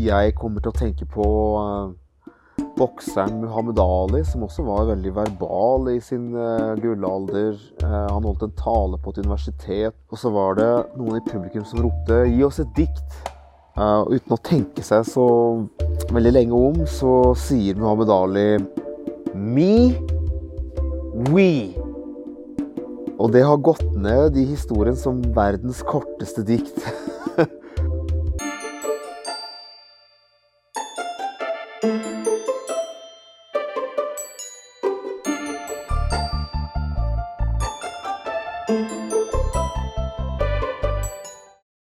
jeg kommer til å tenke på uh, bokseren Muhammed Ali, som også var veldig verbal i sin uh, gullalder. Uh, han holdt en tale på et universitet, og så var det noen i publikum som ropte 'gi oss et dikt'. uten å tenke seg så veldig lenge om, så sier Muhammed Ali 'me, we'. Og det har gått ned i historien som verdens korteste dikt. thank